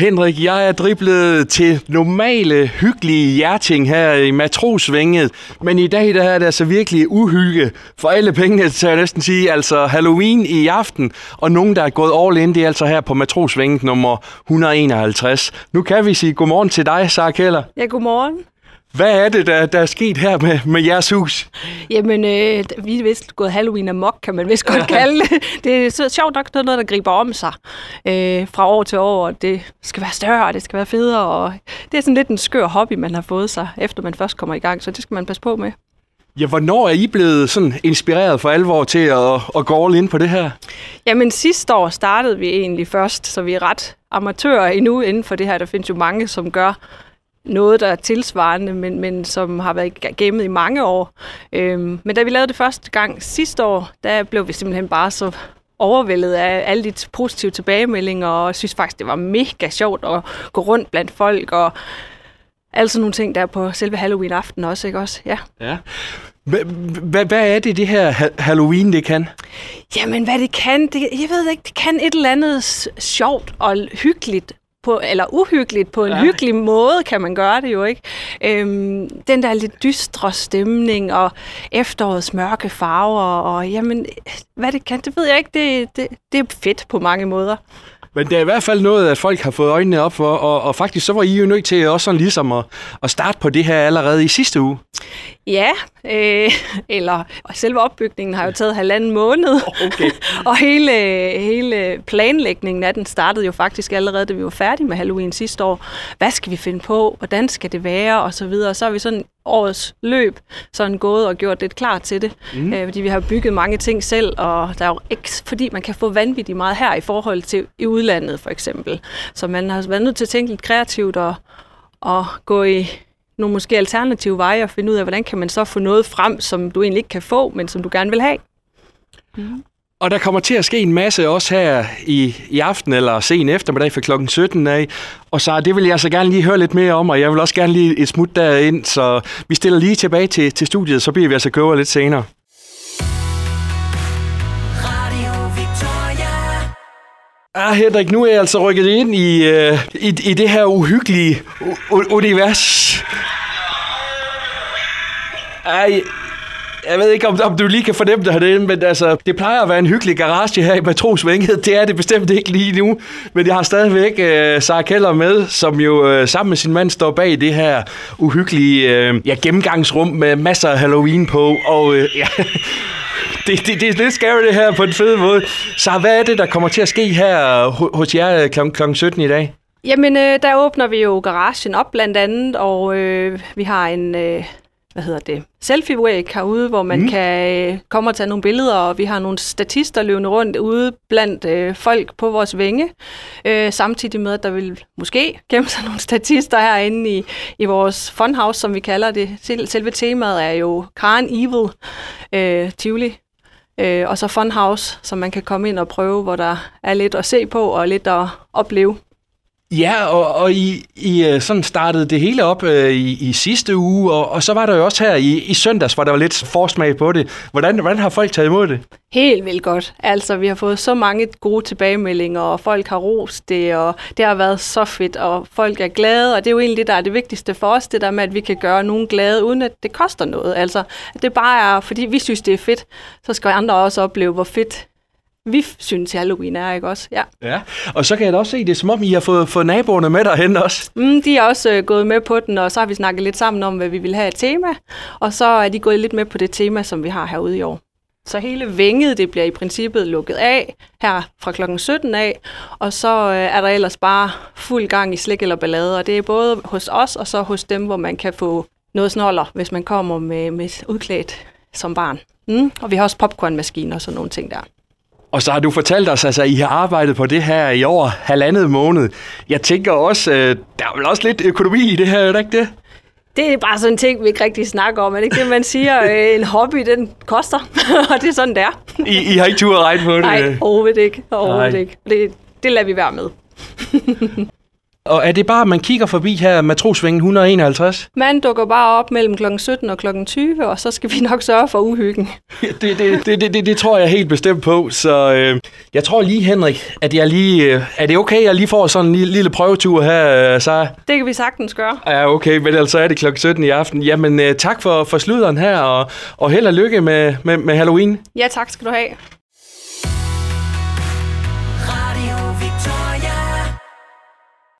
Henrik, jeg er driblet til normale, hyggelige hjerting her i matrosvinget, men i dag der er det altså virkelig uhygge for alle pengene, så jeg næsten sige. Altså Halloween i aften, og nogen, der er gået all in, det er altså her på matrosvinget nummer 151. Nu kan vi sige godmorgen til dig, Sara Keller. Ja, godmorgen. Hvad er det, der, der er sket her med, med jeres hus? Jamen, øh, vi er vist gået Halloween amok, kan man vist godt kalde det. Det er så sjovt nok noget, der griber om sig øh, fra år til år. Det skal være større, og det skal være federe. Og det er sådan lidt en skør hobby, man har fået sig, efter man først kommer i gang. Så det skal man passe på med. Ja, hvornår er I blevet sådan inspireret for alvor til at, at gå all in på det her? Jamen sidste år startede vi egentlig først, så vi er ret amatører endnu inden for det her. Der findes jo mange, som gør noget, der er tilsvarende, men, men som har været gemmet i mange år. Øhm, men da vi lavede det første gang sidste år, der blev vi simpelthen bare så overvældet af alle de positive tilbagemeldinger, og synes faktisk, det var mega sjovt at gå rundt blandt folk, og alle sådan nogle ting der på selve Halloween-aften også, ikke også? Ja. ja. Hvad er det, det her Halloween, det kan? Jamen, hvad det kan, det, jeg ved ikke, det kan et eller andet sjovt og hyggeligt på, eller uhyggeligt på en ja. hyggelig måde, kan man gøre det jo, ikke? Øhm, den der lidt dystre stemning, og efterårets mørke farver, og jamen, hvad det kan, det ved jeg ikke. Det, det, det er fedt på mange måder. Men det er i hvert fald noget, at folk har fået øjnene op for, og, og faktisk så var I jo nødt til også sådan ligesom at, at starte på det her allerede i sidste uge. Ja, øh, eller selve opbygningen har jo taget halvanden måned. Okay. og hele, hele planlægningen af den startede jo faktisk allerede, da vi var færdige med Halloween sidste år. Hvad skal vi finde på? Hvordan skal det være? Og så videre. Så har vi sådan årets løb sådan gået og gjort lidt klar til det. Mm. Øh, fordi vi har bygget mange ting selv, og der er jo ikke, fordi man kan få vanvittigt meget her i forhold til i udlandet for eksempel. Så man har været nødt til at tænke lidt kreativt og, og gå i nogle måske alternative veje og finde ud af, hvordan kan man så få noget frem, som du egentlig ikke kan få, men som du gerne vil have. Mm. Og der kommer til at ske en masse også her i, i aften eller sen eftermiddag for klokken 17 af. Og så det vil jeg så gerne lige høre lidt mere om, og jeg vil også gerne lige et smut derind, så vi stiller lige tilbage til, til studiet, så bliver vi altså køber lidt senere. Ah, Henrik, nu er jeg altså rykket ind i, uh, i, i det her uhyggelige univers. Ej, jeg ved ikke, om, om du lige kan fornemme det herinde, men altså, det plejer at være en hyggelig garage her i Matrosvænget. Det er det bestemt ikke lige nu. Men jeg har stadigvæk øh, Sarah Keller med, som jo øh, sammen med sin mand står bag det her uhyggelige øh, ja, gennemgangsrum med masser af Halloween på. Og øh, ja, det, det, det er lidt scary det her på en fed måde. Så hvad er det, der kommer til at ske her hos jer kl. kl. 17 i dag? Jamen, øh, der åbner vi jo garagen op blandt andet, og øh, vi har en... Øh hvad hedder det, selfie-væg herude, hvor man mm. kan øh, komme og tage nogle billeder, og vi har nogle statister løbende rundt ude blandt øh, folk på vores vænge, øh, samtidig med, at der vil måske gemme sig nogle statister herinde i, i vores funhouse, som vi kalder det. Selve temaet er jo Karen Evil øh, Tivoli, øh, og så funhouse, som man kan komme ind og prøve, hvor der er lidt at se på og lidt at opleve. Ja, og, og I, I øh, sådan startede det hele op øh, i, i sidste uge, og, og så var der jo også her i, i søndags, hvor der var lidt forsmag på det. Hvordan, hvordan har folk taget imod det? Helt vildt godt. Altså, vi har fået så mange gode tilbagemeldinger, og folk har rost det, og det har været så fedt, og folk er glade, og det er jo egentlig det, der er det vigtigste for os, det der med, at vi kan gøre nogen glade, uden at det koster noget. Altså, det bare er, fordi vi synes, det er fedt, så skal andre også opleve, hvor fedt vi synes, Halloween er, ikke også? Ja. ja. Og så kan jeg da også se, det er som om, I har fået, fået naboerne med derhen også. Mm, de er også øh, gået med på den, og så har vi snakket lidt sammen om, hvad vi vil have et tema. Og så er de gået lidt med på det tema, som vi har herude i år. Så hele vænget, det bliver i princippet lukket af her fra klokken 17 af, og så øh, er der ellers bare fuld gang i slik eller ballade, og det er både hos os og så hos dem, hvor man kan få noget snoller, hvis man kommer med, med udklædt som barn. Mm. Og vi har også popcornmaskiner og sådan nogle ting der. Og så har du fortalt os, altså, I har arbejdet på det her i over halvandet måned. Jeg tænker også, øh, der er vel også lidt økonomi i det her, er det ikke det? Det er bare sådan en ting, vi ikke rigtig snakker om. Er det ikke det, man siger? Øh, en hobby, den koster. og det er sådan, det er. I, I har ikke tur at regne på det? Nej, overhovedet ikke. Overhovedet Nej. ikke. Det, det lader vi være med. Og er det bare, at man kigger forbi her Matrosvingen 151? Man dukker bare op mellem kl. 17 og kl. 20, og så skal vi nok sørge for uhyggen. det, det, det, det, det, det tror jeg helt bestemt på. Så øh, jeg tror lige, Henrik, at jeg lige... Øh, er det okay, at jeg lige får sådan en lille, lille prøvetur her, øh, så? Det kan vi sagtens gøre. Ja, okay, men altså er det kl. 17 i aften. Jamen, øh, tak for, for sluderen her, og, og held og lykke med, med, med Halloween. Ja, tak skal du have.